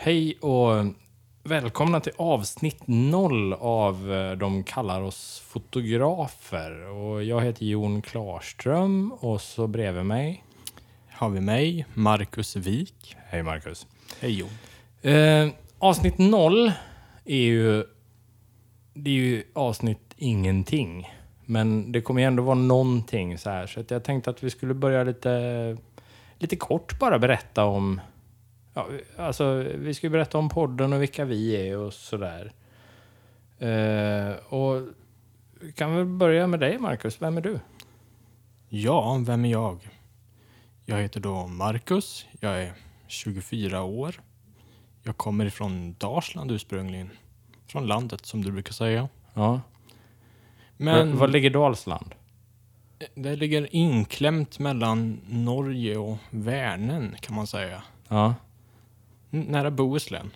Hej och välkomna till avsnitt noll av eh, De kallar oss fotografer. Och jag heter Jon Klarström och så bredvid mig. Har vi mig, Marcus Wik. Hej Marcus. Hej Jon. Eh, avsnitt noll är ju, det är ju avsnitt ingenting. Men det kommer ju ändå vara någonting så här. Så jag tänkte att vi skulle börja lite, lite kort bara berätta om Ja, alltså, vi ska ju berätta om podden och vilka vi är och sådär. Eh, och vi kan väl börja med dig, Marcus. Vem är du? Ja, vem är jag? Jag heter då Marcus. Jag är 24 år. Jag kommer ifrån Dalsland ursprungligen. Från landet, som du brukar säga. Ja. Men Var, var ligger Dalsland? det ligger inklämt mellan Norge och Värnen, kan man säga. Ja. Nära Bohuslän.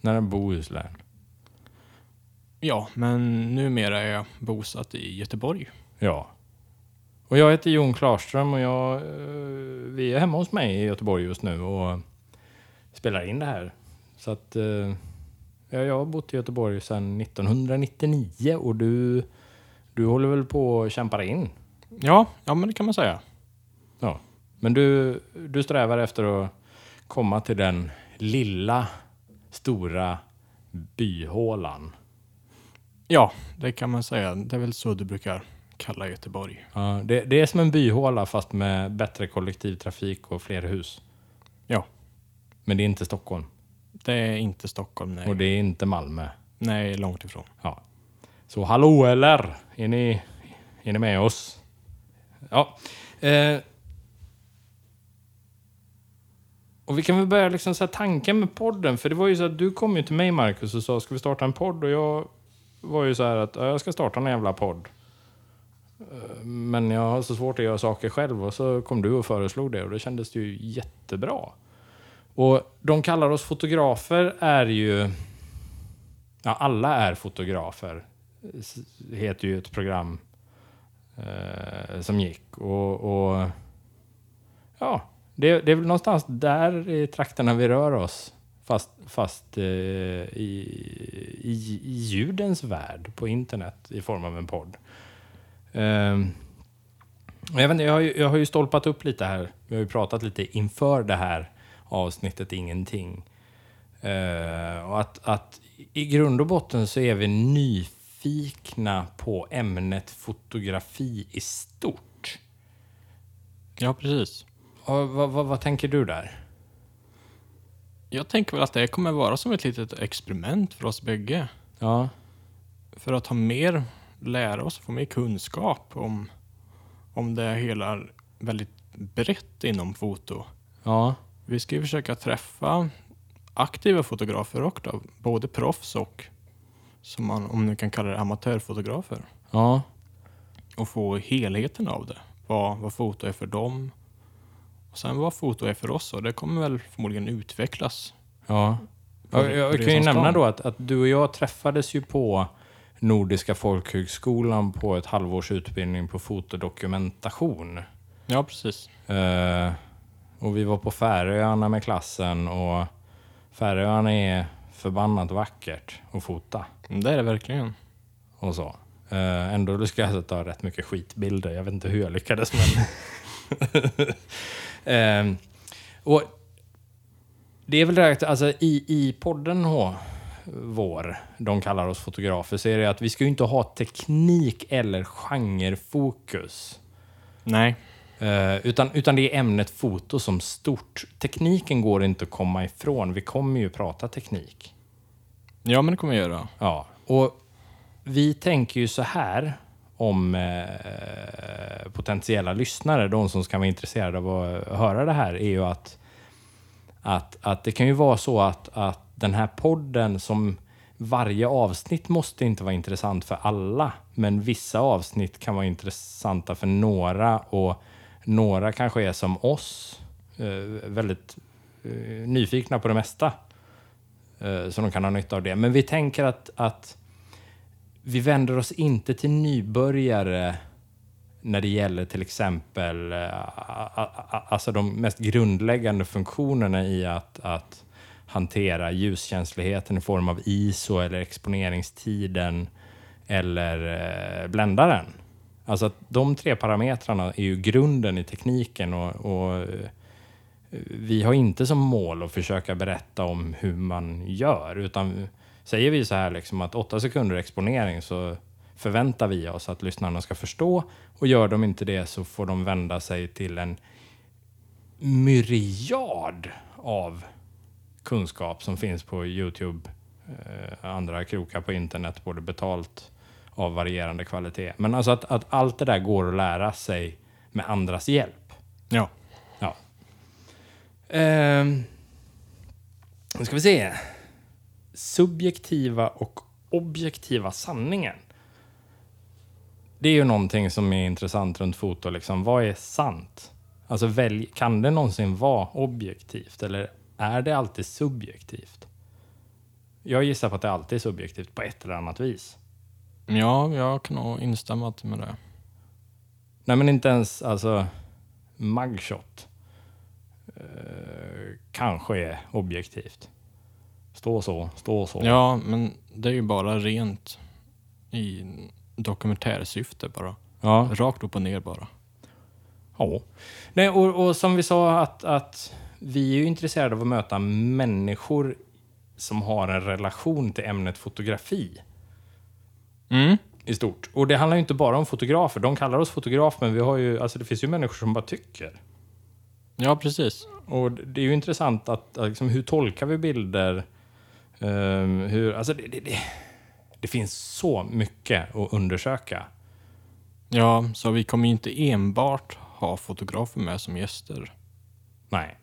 Nära Bohuslän. Ja, men numera är jag bosatt i Göteborg. Ja. Och jag heter Jon Klarström och jag, eh, vi är hemma hos mig i Göteborg just nu och spelar in det här. Så att eh, ja, jag har bott i Göteborg sedan 1999 och du, du håller väl på att kämpa in? Ja, ja men det kan man säga. Ja. Men du, du strävar efter att komma till den lilla, stora byhålan. Ja, det kan man säga. Det är väl så du brukar kalla Göteborg. Ja, det, det är som en byhåla fast med bättre kollektivtrafik och fler hus. Ja. Men det är inte Stockholm. Det är inte Stockholm, nej. Och det är inte Malmö. Nej, långt ifrån. Ja. Så hallå eller? Är ni, är ni med oss? Ja. Eh. Och vi kan väl börja liksom så här tanken med podden. För det var ju så att du kom ju till mig Marcus och sa ska vi starta en podd? Och jag var ju så här att jag ska starta en jävla podd. Eh, men jag har så svårt att göra saker själv och så kom du och föreslog det och det kändes ju jättebra. Och de kallar oss fotografer är ju... Ja, alla är fotografer. Heter ju ett program eh, som gick. Och, och ja, det, det är väl någonstans där i trakterna vi rör oss. Fast, fast eh, i, i, i ljudens värld på internet i form av en podd. Eh, jag, vet inte, jag, har ju, jag har ju stolpat upp lite här. Vi har ju pratat lite inför det här avsnittet Ingenting. Eh, och att, att i grund och botten så är vi nyfikna på ämnet fotografi i stort. Ja, precis. Och vad, vad, vad tänker du där? Jag tänker väl att det kommer vara som ett litet experiment för oss bägge. Ja, För att ha mer, lära oss, få mer kunskap om, om det hela väldigt brett inom foto. ja, Vi ska ju försöka träffa aktiva fotografer och då, både proffs och som man, om nu kan kalla det amatörfotografer. ja, Och få helheten av det. Vad, vad foto är för dem. Och sen vad foto är för oss. Och det kommer väl förmodligen utvecklas. ja. på- Jag, jag kan ju nämna då att, att du och jag träffades ju på Nordiska folkhögskolan på ett halvårs utbildning på fotodokumentation. Ja, precis. Eh, och vi var på Färöarna med klassen och Färöarna är förbannat vackert att fota Det är det verkligen. och så. Eh, ändå lyckades jag ta rätt mycket skitbilder. Jag vet inte hur jag lyckades men... eh, och det är väl direkt, alltså i, i podden H, vår, de kallar oss fotografer, så är det att vi ska ju inte ha teknik eller genrefokus. Nej, Eh, utan, utan det är ämnet foto som stort. Tekniken går inte att komma ifrån. Vi kommer ju prata teknik. ja men det kommer jag göra. Ja, och vi tänker ju så här om eh, potentiella lyssnare, de som ska vara intresserade av att höra det här, är ju att, att, att det kan ju vara så att, att den här podden som varje avsnitt måste inte vara intressant för alla, men vissa avsnitt kan vara intressanta för några och några kanske är som oss, eh, väldigt eh, nyfikna på det mesta. Eh, så de kan ha nytta av det. Men vi tänker att, att vi vänder oss inte till nybörjare när det gäller till exempel eh, alltså de mest grundläggande funktionerna i att, att hantera ljuskänsligheten i form av ISO eller exponeringstiden eller eh, bländaren. Alltså att de tre parametrarna är ju grunden i tekniken och, och eh, vi har inte som mål att försöka berätta om hur man gör, utan säger vi så här liksom att åtta sekunder exponering så förväntar vi oss att lyssnarna ska förstå och gör de inte det så får de vända sig till en myriad av kunskap som finns på Youtube, eh, andra krokar på internet, både betalt av varierande kvalitet. Men alltså att, att allt det där går att lära sig med andras hjälp. Ja. Ja. Ehm, nu ska vi se. Subjektiva och objektiva sanningen. Det är ju någonting som är intressant runt foto. Liksom. Vad är sant? Alltså, välj, kan det någonsin vara objektivt eller är det alltid subjektivt? Jag gissar på att det alltid är subjektivt på ett eller annat vis. Ja, jag kan nog instämma med det. Nej, men inte ens alltså mugshot eh, kanske är objektivt. Stå så, stå så. Ja, men det är ju bara rent i dokumentärsyfte bara. ja. Rakt upp och ner bara. Ja. Nej, och, och som vi sa att, att vi är ju intresserade av att möta människor som har en relation till ämnet fotografi Mm. i stort. Och det handlar ju inte bara om fotografer. De kallar oss fotograf, men vi har ju, alltså det finns ju människor som bara tycker. Ja, precis. Och det är ju intressant att, liksom, hur tolkar vi bilder? Ehm, hur, alltså det, det, det, det finns så mycket att undersöka. Ja, så vi kommer ju inte enbart ha fotografer med som gäster. Nej.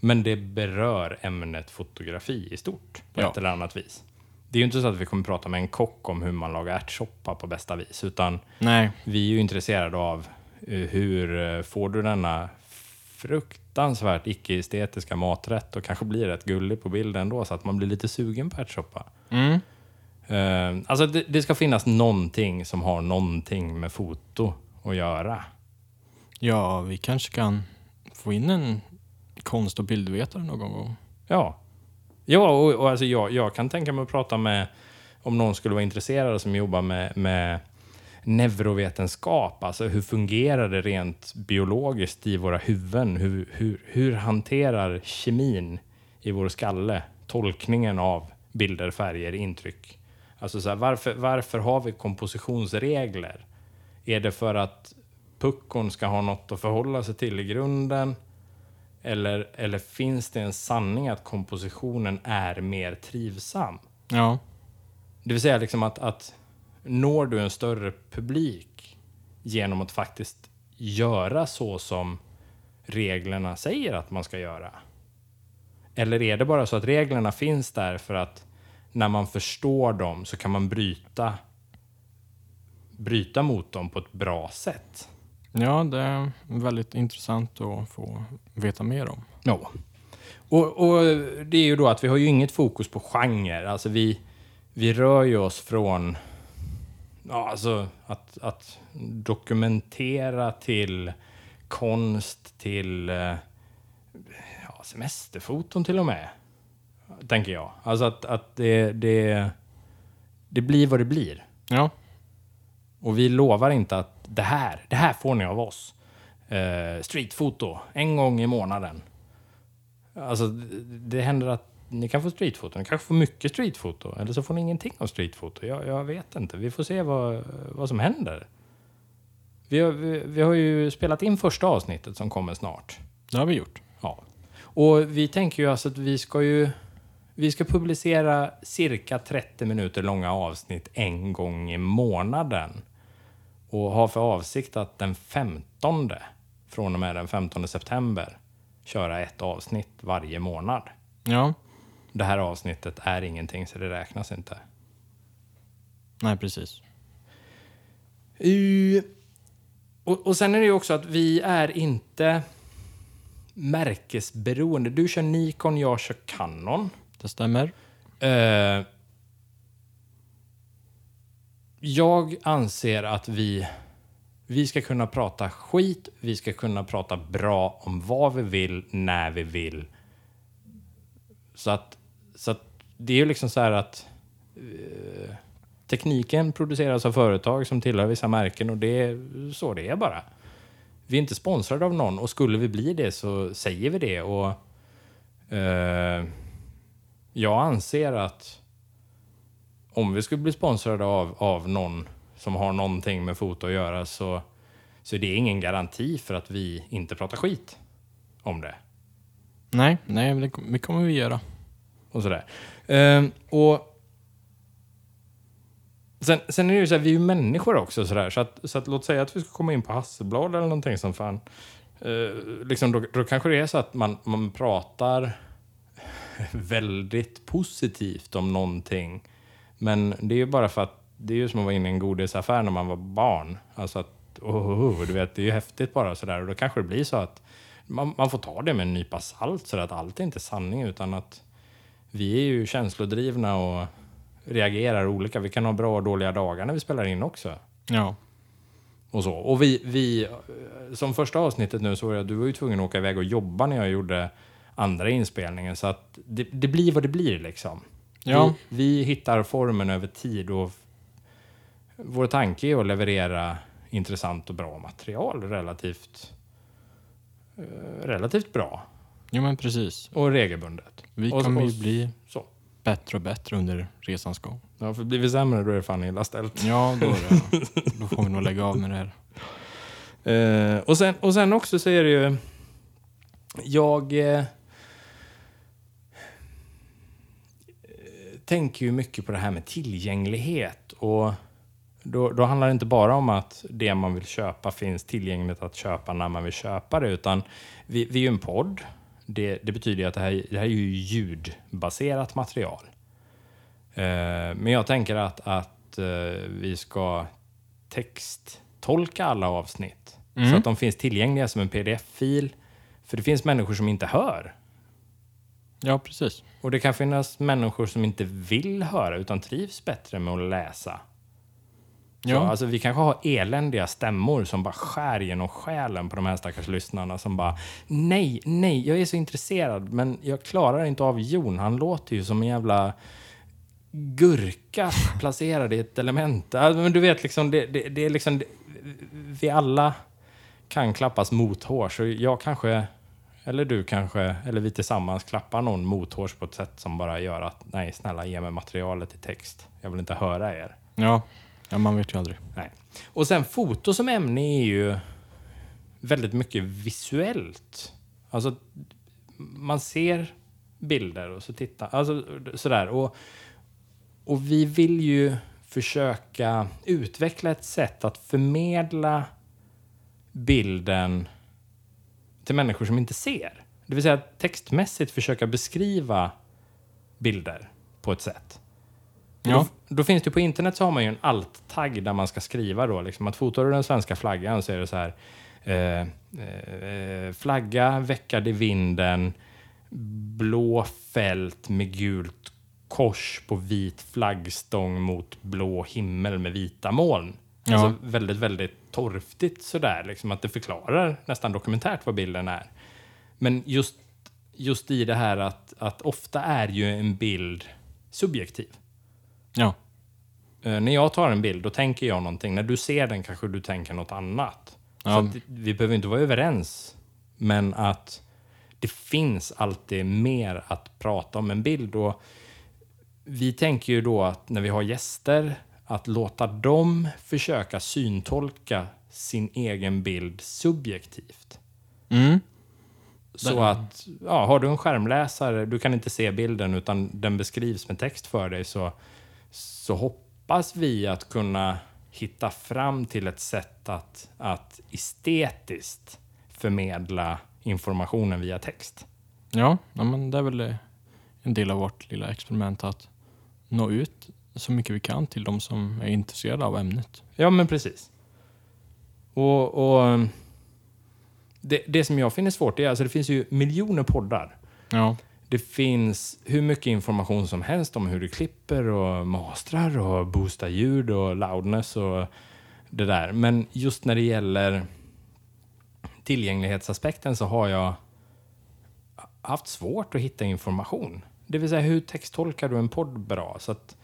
Men det berör ämnet fotografi i stort på Ja. ett eller annat vis. Det är ju inte så att vi kommer prata med en kock om hur man lagar ärtsoppa på bästa vis, utan Nej. vi är ju intresserade av eh, hur eh, får du denna fruktansvärt icke-estetiska maträtt och kanske blir rätt gullig på bilden ändå så att man blir lite sugen på ärtsoppa. Mm. Eh, alltså det, det ska finnas någonting som har någonting med foto att göra. Ja, vi kanske kan få in en konst och bildvetare någon gång. Ja. Ja, och, och alltså jag, jag kan tänka mig att prata med, om någon skulle vara intresserad som jobbar med, med neurovetenskap, alltså hur fungerar det rent biologiskt i våra huvuden? Hur, hur, hur hanterar kemin i vår skalle tolkningen av bilder, färger, intryck? Alltså så här, varför, varför har vi kompositionsregler? Är det för att puckon ska ha något att förhålla sig till i grunden? Eller, eller finns det en sanning att kompositionen är mer trivsam? Ja. Det vill säga liksom att, att når du en större publik genom att faktiskt göra så som reglerna säger att man ska göra? Eller är det bara så att reglerna finns där för att när man förstår dem så kan man bryta, bryta mot dem på ett bra sätt? Ja, det är väldigt intressant att få veta mer om. Ja. Och, och det är ju då att vi har ju inget fokus på genre. Alltså vi, vi rör ju oss från ja, alltså att, att dokumentera till konst till eh, ja, semesterfoton till och med. Tänker jag. Alltså att, att det, det, det blir vad det blir. Ja, Och vi lovar inte att det här, det här får ni av oss. Eh, streetfoto, en gång i månaden. Alltså, det, det händer att ni kan få streetfoto. Ni kanske får mycket streetfoto. Eller så får ni ingenting av streetfoto. Jag, jag vet inte. Vi får se vad, vad som händer. Vi har, vi, vi har ju spelat in första avsnittet som kommer snart. det har vi gjort. Ja. Och vi tänker ju alltså att vi ska ju... Vi ska publicera cirka 30 minuter långa avsnitt en gång i månaden. Och har för avsikt att den 15, från och med den 15 september, köra ett avsnitt varje månad. Ja, Det här avsnittet är ingenting, så det räknas inte. nej precis. Uh, och, och sen är det ju också att vi är inte märkesberoende. Du kör Nikon, jag kör Canon. Det stämmer. Eh, jag anser att vi, vi ska kunna prata skit, vi ska kunna prata bra om vad vi vill, när vi vill. Så att så att det är ju liksom så här att eh, tekniken produceras av företag som tillhör vissa märken och det är så det är bara. Vi är inte sponsrade av någon och skulle vi bli det så säger vi det. Och eh, Jag anser att om vi skulle bli sponsrade av, av någon som har någonting med foto att göra så, så är det ingen garanti för att vi inte pratar skit om det. Nej, nej, det, det kommer vi göra och sådär. Ehm, och sen, sen är det ju så här, vi är ju människor också sådär, så att, så att låt säga att vi ska komma in på Hasselblad eller någonting som fan. Ehm, liksom då, då kanske det är så att man, man pratar väldigt positivt om någonting. Men det är ju bara för att det är ju som att vara inne i en godisaffär när man var barn. Alltså att, oh, oh, oh, du vet, det är ju häftigt bara sådär. Och då kanske det blir så att man, man får ta det med en nypa salt så att allt är inte sanning utan att vi är ju känslodrivna och reagerar olika. Vi kan ha bra och dåliga dagar när vi spelar in också. Ja. Och så. Och vi, vi, som första avsnittet nu så var jag, du var ju tvungen att åka iväg och jobba när jag gjorde andra inspelningen. Så att det, det blir vad det blir liksom. Ja. Vi, vi hittar formen över tid och vår tanke är att leverera intressant och bra material relativt, eh, relativt bra Jo, men precis. och regelbundet. Vi Och- kommer och- ju bli Så. bättre och bättre under resans gång. Ja, för blir vi sämre då är det fan illa ställt. Ja, då, det, då får vi nog lägga av med det här. Eh, och, sen, och sen också så är det ju... Jag eh, tänker ju mycket på det här med tillgänglighet. Och då, då handlar det inte bara om att det man vill köpa finns tillgängligt att köpa när man vill köpa det. Utan vi, vi är ju en podd. Det, det betyder att det här, det här är ju ljudbaserat material. Eh, men jag tänker att, att eh, vi ska texttolka alla avsnitt. Mm. Så att de finns tillgängliga som en pdf-fil. För det finns människor som inte hör. Ja, precis. Och det kan finnas människor som inte vill höra utan trivs bättre med att läsa. Ja. alltså, vi kanske har eländiga stämmor som bara skär genom själen på de här stackars lyssnarna som bara Nej, nej, jag är så intresserad men jag klarar inte av Jon. Han låter ju som en jävla gurka placerad i ett element. Alltså, men du vet, liksom, det, det, det är liksom... Det, vi alla kan klappas mothårs. Så jag kanske, eller du kanske, eller vi tillsammans klappar någon mothårs på ett sätt som bara gör att nej, snälla ge mig materialet i text. Jag vill inte höra er. Ja ja, man vet ju aldrig. Nej. Och sen foto som ämne är ju väldigt mycket visuellt. Alltså, man ser bilder och så tittar, alltså sådär. Och, och vi vill ju försöka utveckla ett sätt att förmedla bilden till människor som inte ser. Det vill säga textmässigt försöka beskriva bilder på ett sätt. Ja. Då, då finns det på internet så har man ju en alt-tagg där man ska skriva då liksom att fotar du den svenska flaggan så är det så här eh, eh, flagga veckad i vinden blå fält med gult kors på vit flaggstång mot blå himmel med vita moln. Ja. Alltså väldigt, väldigt torftigt sådär, liksom att det förklarar nästan dokumentärt vad bilden är. Men just, just i det här att, att ofta är ju en bild subjektiv. Ja. Eh, när jag tar en bild, då tänker jag någonting. När du ser den kanske du tänker något annat. Så Ja. att vi behöver inte vara överens. Men att det finns alltid mer att prata om en bild. Och vi tänker ju då att när vi har gäster, att låta dem försöka syntolka sin egen bild subjektivt. Mm. Så att, ja, har du en skärmläsare, du kan inte se bilden utan den beskrivs med text för dig, så, så hoppas vi att kunna hitta fram till ett sätt att, att estetiskt förmedla informationen via text. Ja, ja, men det är väl en del av vårt lilla experiment att nå ut så mycket vi kan till de som är intresserade av ämnet. Ja, men precis. Och, och det, det som jag finner svårt är alltså det finns ju miljoner poddar. Ja, det finns hur mycket information som helst om hur du klipper och mastrar och boostar ljud och loudness och det där. Men just när det gäller tillgänglighetsaspekten så har jag haft svårt att hitta information. Det vill säga, hur texttolkar du en podd bra? Så att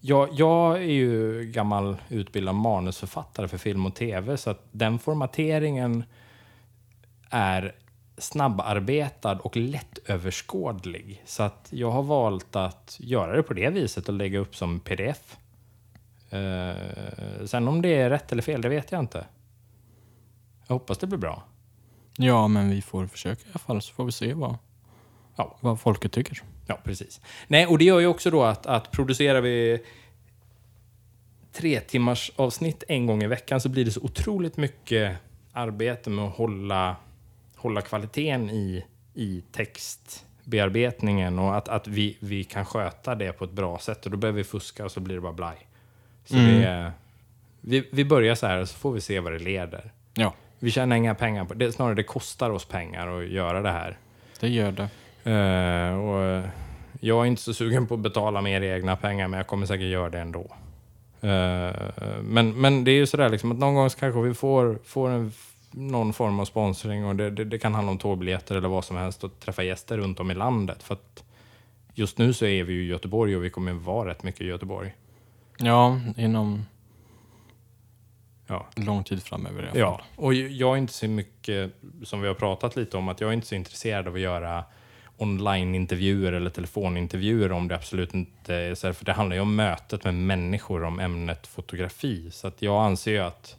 jag, jag är ju gammal utbildad manusförfattare för film och tv, så att den formateringen är snabbarbetad och lättöverskådlig. Så att jag har valt att göra det på det viset och lägga upp som pdf. Eh, sen om det är rätt eller fel, det vet jag inte. Jag hoppas det blir bra. Ja, men vi får försöka i alla fall så får vi se vad, Ja. vad folket tycker. Ja, precis. Nej, och det gör ju också då att, att producerar vi tre timmars avsnitt en gång i veckan så blir det så otroligt mycket arbete med att hålla, hålla kvaliteten i, i textbearbetningen och att, att vi, vi kan sköta det på ett bra sätt. Och då behöver vi fuska och så blir det bara blaj. Så Mm. det vi, vi börjar så här och så får vi se vad det leder. Ja, Vi tjänar inga pengar på det. Snarare det kostar oss pengar att göra det här. det gör det. Eh, och jag är inte så sugen på att betala mer egna pengar, men jag kommer säkert göra det ändå. Eh, men, men det är ju sådär liksom att någon gång kanske vi får, får en, någon form av sponsring och det, det, det kan handla om tågbiljetter eller vad som helst och träffa gäster runt om i landet. För just nu så är vi ju i Göteborg och vi kommer vara rätt mycket i Göteborg. Ja, inom Ja. lång tid framöver i alla Ja, fall. och jag är inte så mycket, som vi har pratat lite om, att jag är inte så intresserad av att göra online-intervjuer eller telefonintervjuer om det absolut inte är så här, för det handlar ju om mötet med människor om ämnet fotografi. Så att jag anser ju att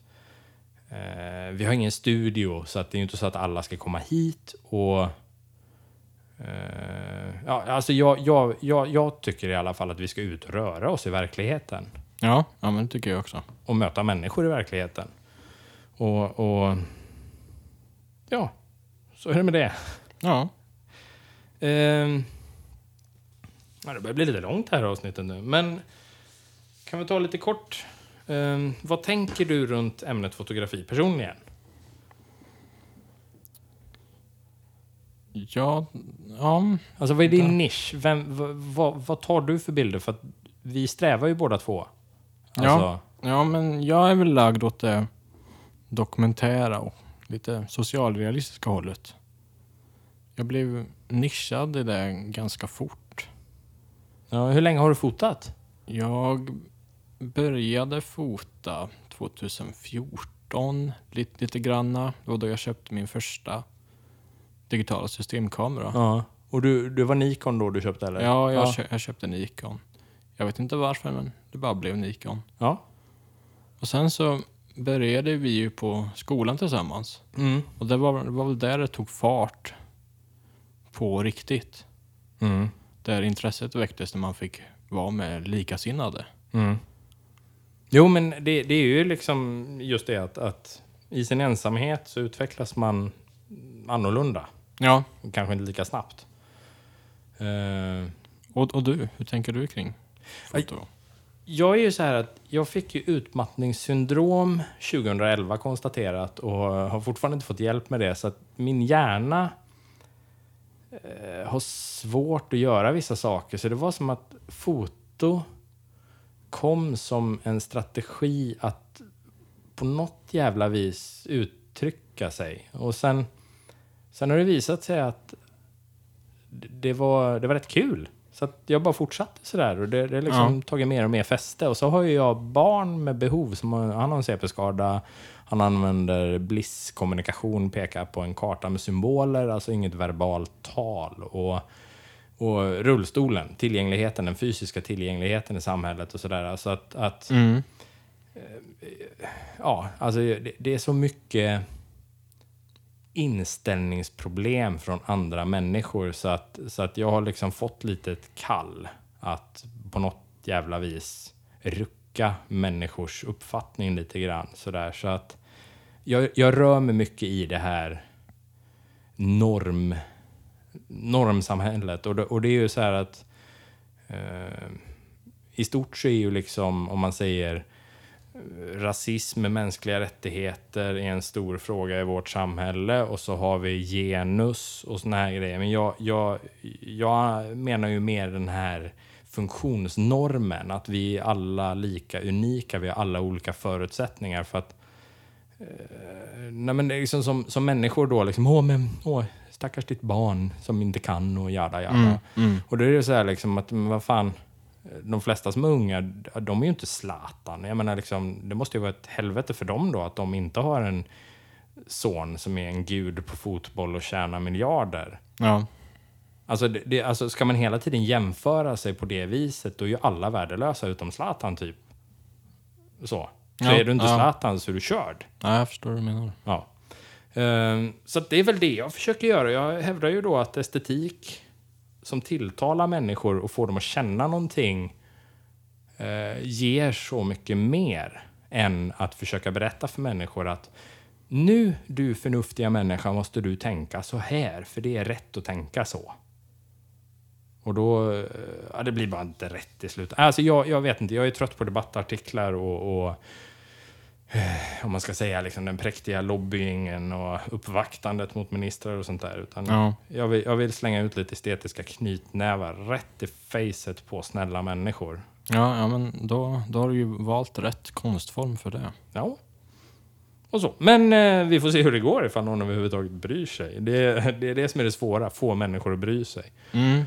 eh, vi har ingen studio, så att det är ju inte så att alla ska komma hit och eh, ja, alltså jag, jag, jag, jag tycker i alla fall att vi ska ut och röra oss i verkligheten Ja, ja men det tycker jag också. och möta människor i verkligheten. Och, och ja, så är det med det. Ja, ja, det börjar bli lite långt här avsnittet nu, men kan vi ta lite kort? Ehm, vad tänker du runt ämnet fotografi personligen? ja, ja, Alltså vad är din nisch? Vem, vad, vad, vad tar du för bilder? För att vi strävar ju båda två. Ja. Alltså, ja, men jag är väl lagd åt det dokumentära och lite socialrealistiska hållet. Jag blev nischad i det ganska fort. ja, hur länge har du fotat? Jag började fota 2014, lite, lite granna. Det var då jag köpte min första digitala systemkamera. Ja. Och du, du var Nikon då du köpte eller? Ja, jag, ja. Kö jag köpte Nikon. Jag vet inte varför, men det bara blev Nikon. ja. Och sen så började vi ju på skolan tillsammans. Mm. Och det var, det var väl där det tog fart på riktigt. Mm. Där intresset väcktes när man fick vara med likasinnade. Mm. Jo, men det, det är ju liksom just det att, att i sin ensamhet så utvecklas man annorlunda. Ja. Kanske inte lika snabbt. Eh, Och, och du, hur tänker du kring foto? jag är ju så här att jag fick ju utmattningssyndrom 2011 konstaterat och har fortfarande inte fått hjälp med det. Så att min hjärna eh, har svårt att göra vissa saker. Så det var som att foto kom som en strategi att på något jävla vis uttrycka sig. Och sen, sen har det visat sig att det- var, det var rätt kul. Så jag bara fortsatte sådär och det, har liksom tagit mer och mer fäste. Och så har ju jag barn med behov. Som han har en CP-skada. Han använder Bliss-kommunikation, pekar på en karta med symboler, alltså inget verbalt tal. Och, och rullstolen, tillgängligheten, den fysiska tillgängligheten i samhället och sådär. Så att, att Mm. ja, alltså det, det är så mycket inställningsproblem från andra människor så att, så att jag har liksom fått lite ett kall att på något jävla vis rucka människors uppfattning lite grann sådär. Så att jag, jag rör mig mycket i det här norm, normsamhället. Och det, och det är ju så här att eh, i stort så är ju liksom, om man säger rasism, mänskliga rättigheter är en stor fråga i vårt samhälle. Och så har vi genus och såna här grejer. Men jag, jag, jag menar ju mer den här funktionsnormen, att vi är alla lika unika, vi har alla olika förutsättningar. För att eh, nej men det är liksom som, som människor då, liksom, åh, men, åh, stackars ditt barn som inte kan och jada jada. Mm, mm. Och då är det så här liksom att, men vad fan, de flesta som är unga, de är ju inte Zlatan. Jag menar liksom, det måste ju vara ett helvete för dem då att de inte har en son som är en gud på fotboll och tjänar miljarder. Ja. Alltså, det, alltså ska man hela tiden jämföra sig på det viset, då är ju alla värdelösa utom Zlatan typ. Så. Så Ja, är du inte ja. Zlatan så är du körd. ja, jag förstår vad du menar. Ja. Ehm, så det är väl det jag försöker göra. Jag hävdar ju då att estetik som tilltalar människor och får dem att känna någonting eh, ger så mycket mer än att försöka berätta för människor att nu, du förnuftiga människa, måste du tänka så här, för det är rätt att tänka så. Och då, eh, ja, det blir bara inte rätt i slutet. Alltså jag, jag vet inte, jag är trött på debattartiklar och, och om man ska säga liksom den präktiga lobbyingen och uppvaktandet mot ministrar och sånt där. Utan Ja. jag, vill, jag vill slänga ut lite estetiska knytnävar rätt i facet på snälla människor. Ja, ja men då, då har du ju valt rätt konstform för det. Ja. Och så. Men eh, vi får se hur det går ifall någon överhuvudtaget bryr sig. Det, det är det som är det svåra, få människor att bry sig. Mm.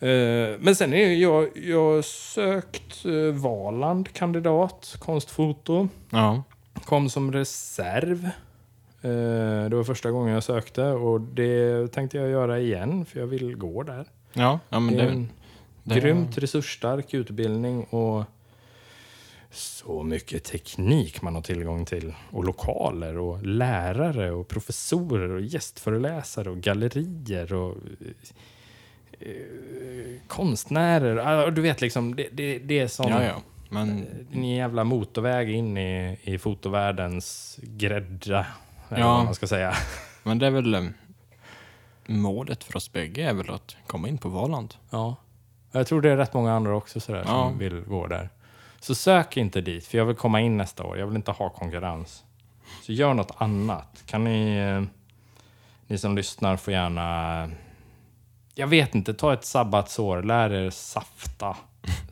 Eh, men sen är jag, jag sökt eh, Valand kandidat, konstfoto. Ja. Kom som reserv. Eh, det var första gången jag sökte och det tänkte jag göra igen för jag vill gå där. Ja, ja men det är en det- grymt resursstark utbildning och så mycket teknik man har tillgång till. Och lokaler och lärare och professorer och gästföreläsare och gallerier och eh, konstnärer. Ah, Du vet liksom, det, det, det är som Ja, ja. Men en jävla motorväg in i, i fotovärldens grädda. Eller Ja. vad man ska säga. Men det är väl... eh, Målet för oss bägge är väl att komma in på Valand. Ja. Jag tror det är rätt många andra också sådär Ja. som vill gå där. Så sök inte dit, för jag vill komma in nästa år. Jag vill inte ha konkurrens. Så gör något annat. Kan ni, eh, ni som lyssnar får gärna... Jag vet inte, ta ett sabbatsår. Lär er safta.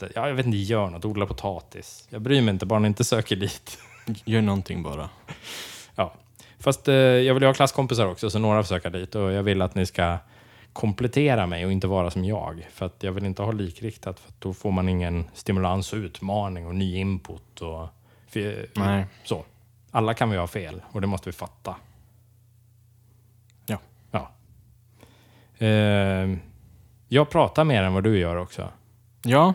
Safta. Ja, jag vet inte, gör något. Odla potatis. Jag bryr mig inte, bara ni inte söker dit. Gör någonting bara. Ja. Fast eh, jag vill ju ha klasskompisar också, så några får söka dit. Och jag vill att ni ska komplettera mig och inte vara som jag. För att jag vill inte ha likriktat, för då får man ingen stimulans och utmaning och ny input. Och, för, Nej. Så. Alla kan vi ha fel och det måste vi fatta. Ja. ja. Eh, jag pratar mer än vad du gör också. Ja.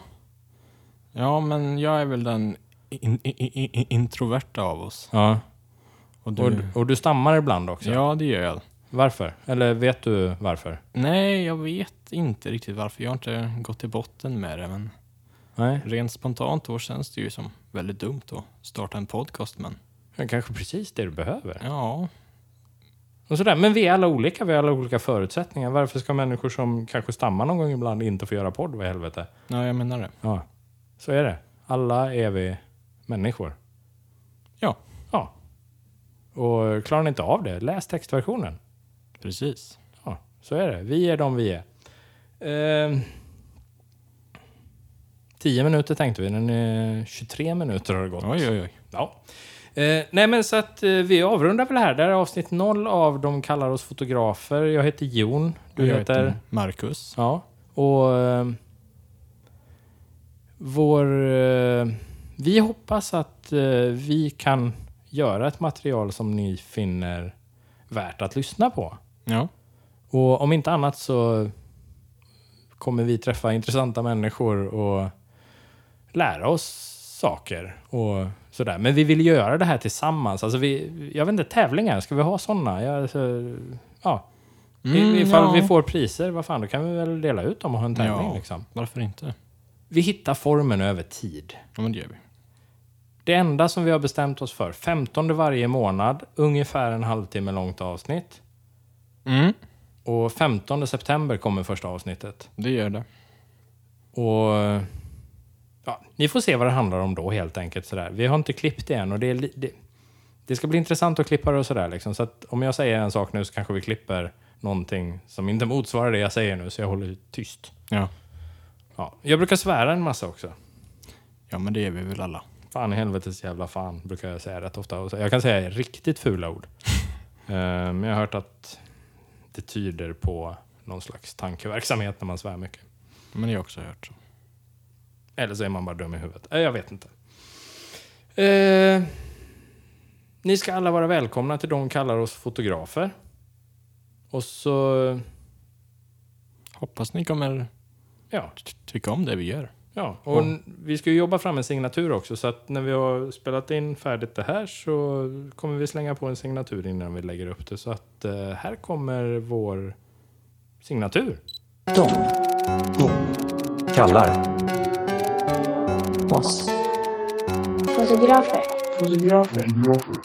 Ja, men jag är väl den in, in, in, introverta av oss. Ja. Och du, Och, och du stammar ibland också. ja, det gör jag. Varför? Eller vet du varför? Nej, jag vet inte riktigt varför. Jag har inte gått till botten med det, men Nej. rent spontant då känns det ju som väldigt dumt att starta en podcast, men Men kanske precis det du behöver. ja. Och sådär. Men vi är alla olika, vi har alla olika förutsättningar. Varför ska människor som kanske stammar någon gång ibland inte få göra podd? Vad i helvete? Ja, jag menar det. Ja, så är det. Alla är vi människor. Ja. Ja. Och klarar ni inte av det, läs textversionen. Precis. Ja, så är det. Vi är de vi är. Ehm, tio minuter tänkte vi, men eh, 23 minuter har det gått. Oj, oj, oj. Ja. Eh, nej men så att eh, vi avrundar väl här. Det här är avsnitt noll av De kallar oss fotografer. Jag heter Jon. Du jag heter... Marcus. Ja. Och... Eh, vår... Eh, vi hoppas att eh, vi kan göra ett material som ni finner värt att lyssna på. Ja. Och om inte annat så kommer vi träffa intressanta människor och lära oss saker och sådär. Men vi vill göra det här tillsammans. Alltså vi, jag vet inte, tävlingar, ska vi ha sådana? Ja, alltså, ja. I- Mm, Ifall ja. vi får priser, vad fan, då kan vi väl dela ut dem och ha en tävling Ja. liksom. Varför inte? Vi hittar formen över tid. Ja, men det gör vi. Det enda som vi har bestämt oss för, 15 varje månad, ungefär en halvtimme långt avsnitt. Mm. Och 15 september kommer första avsnittet. Det gör det. Och ja, ni får se vad det handlar om då helt enkelt. Sådär. Vi har inte klippt det än och det, är, det, det ska bli intressant att klippa det och sådär. Liksom. Så om jag säger en sak nu så kanske vi klipper någonting som inte motsvarar det jag säger nu, så jag håller tyst. Ja. Ja. Jag brukar svära en massa också. Ja, men det gör vi väl alla. Fan i helvetes jävla fan, brukar jag säga rätt ofta. Jag kan säga riktigt fula ord. Eh, Men jag har hört att det tyder på någon slags tankeverksamhet när man svär mycket. Men jag har också hört så. Eller så är man bara dum i huvudet. Eh, Jag vet inte. Eh, ni ska alla vara välkomna till de kallar oss fotografer. Och så, Hoppas ni kommer ja, ty- tycka om det vi gör. ja. Och Ja. vi ska ju jobba fram en signatur också. Så att när vi har spelat in färdigt det här så kommer vi slänga på en signatur innan vi lägger upp det. Så att eh, här kommer vår signatur. De. Kallar. Oss. Fotografer. Fotografer. Fotografer.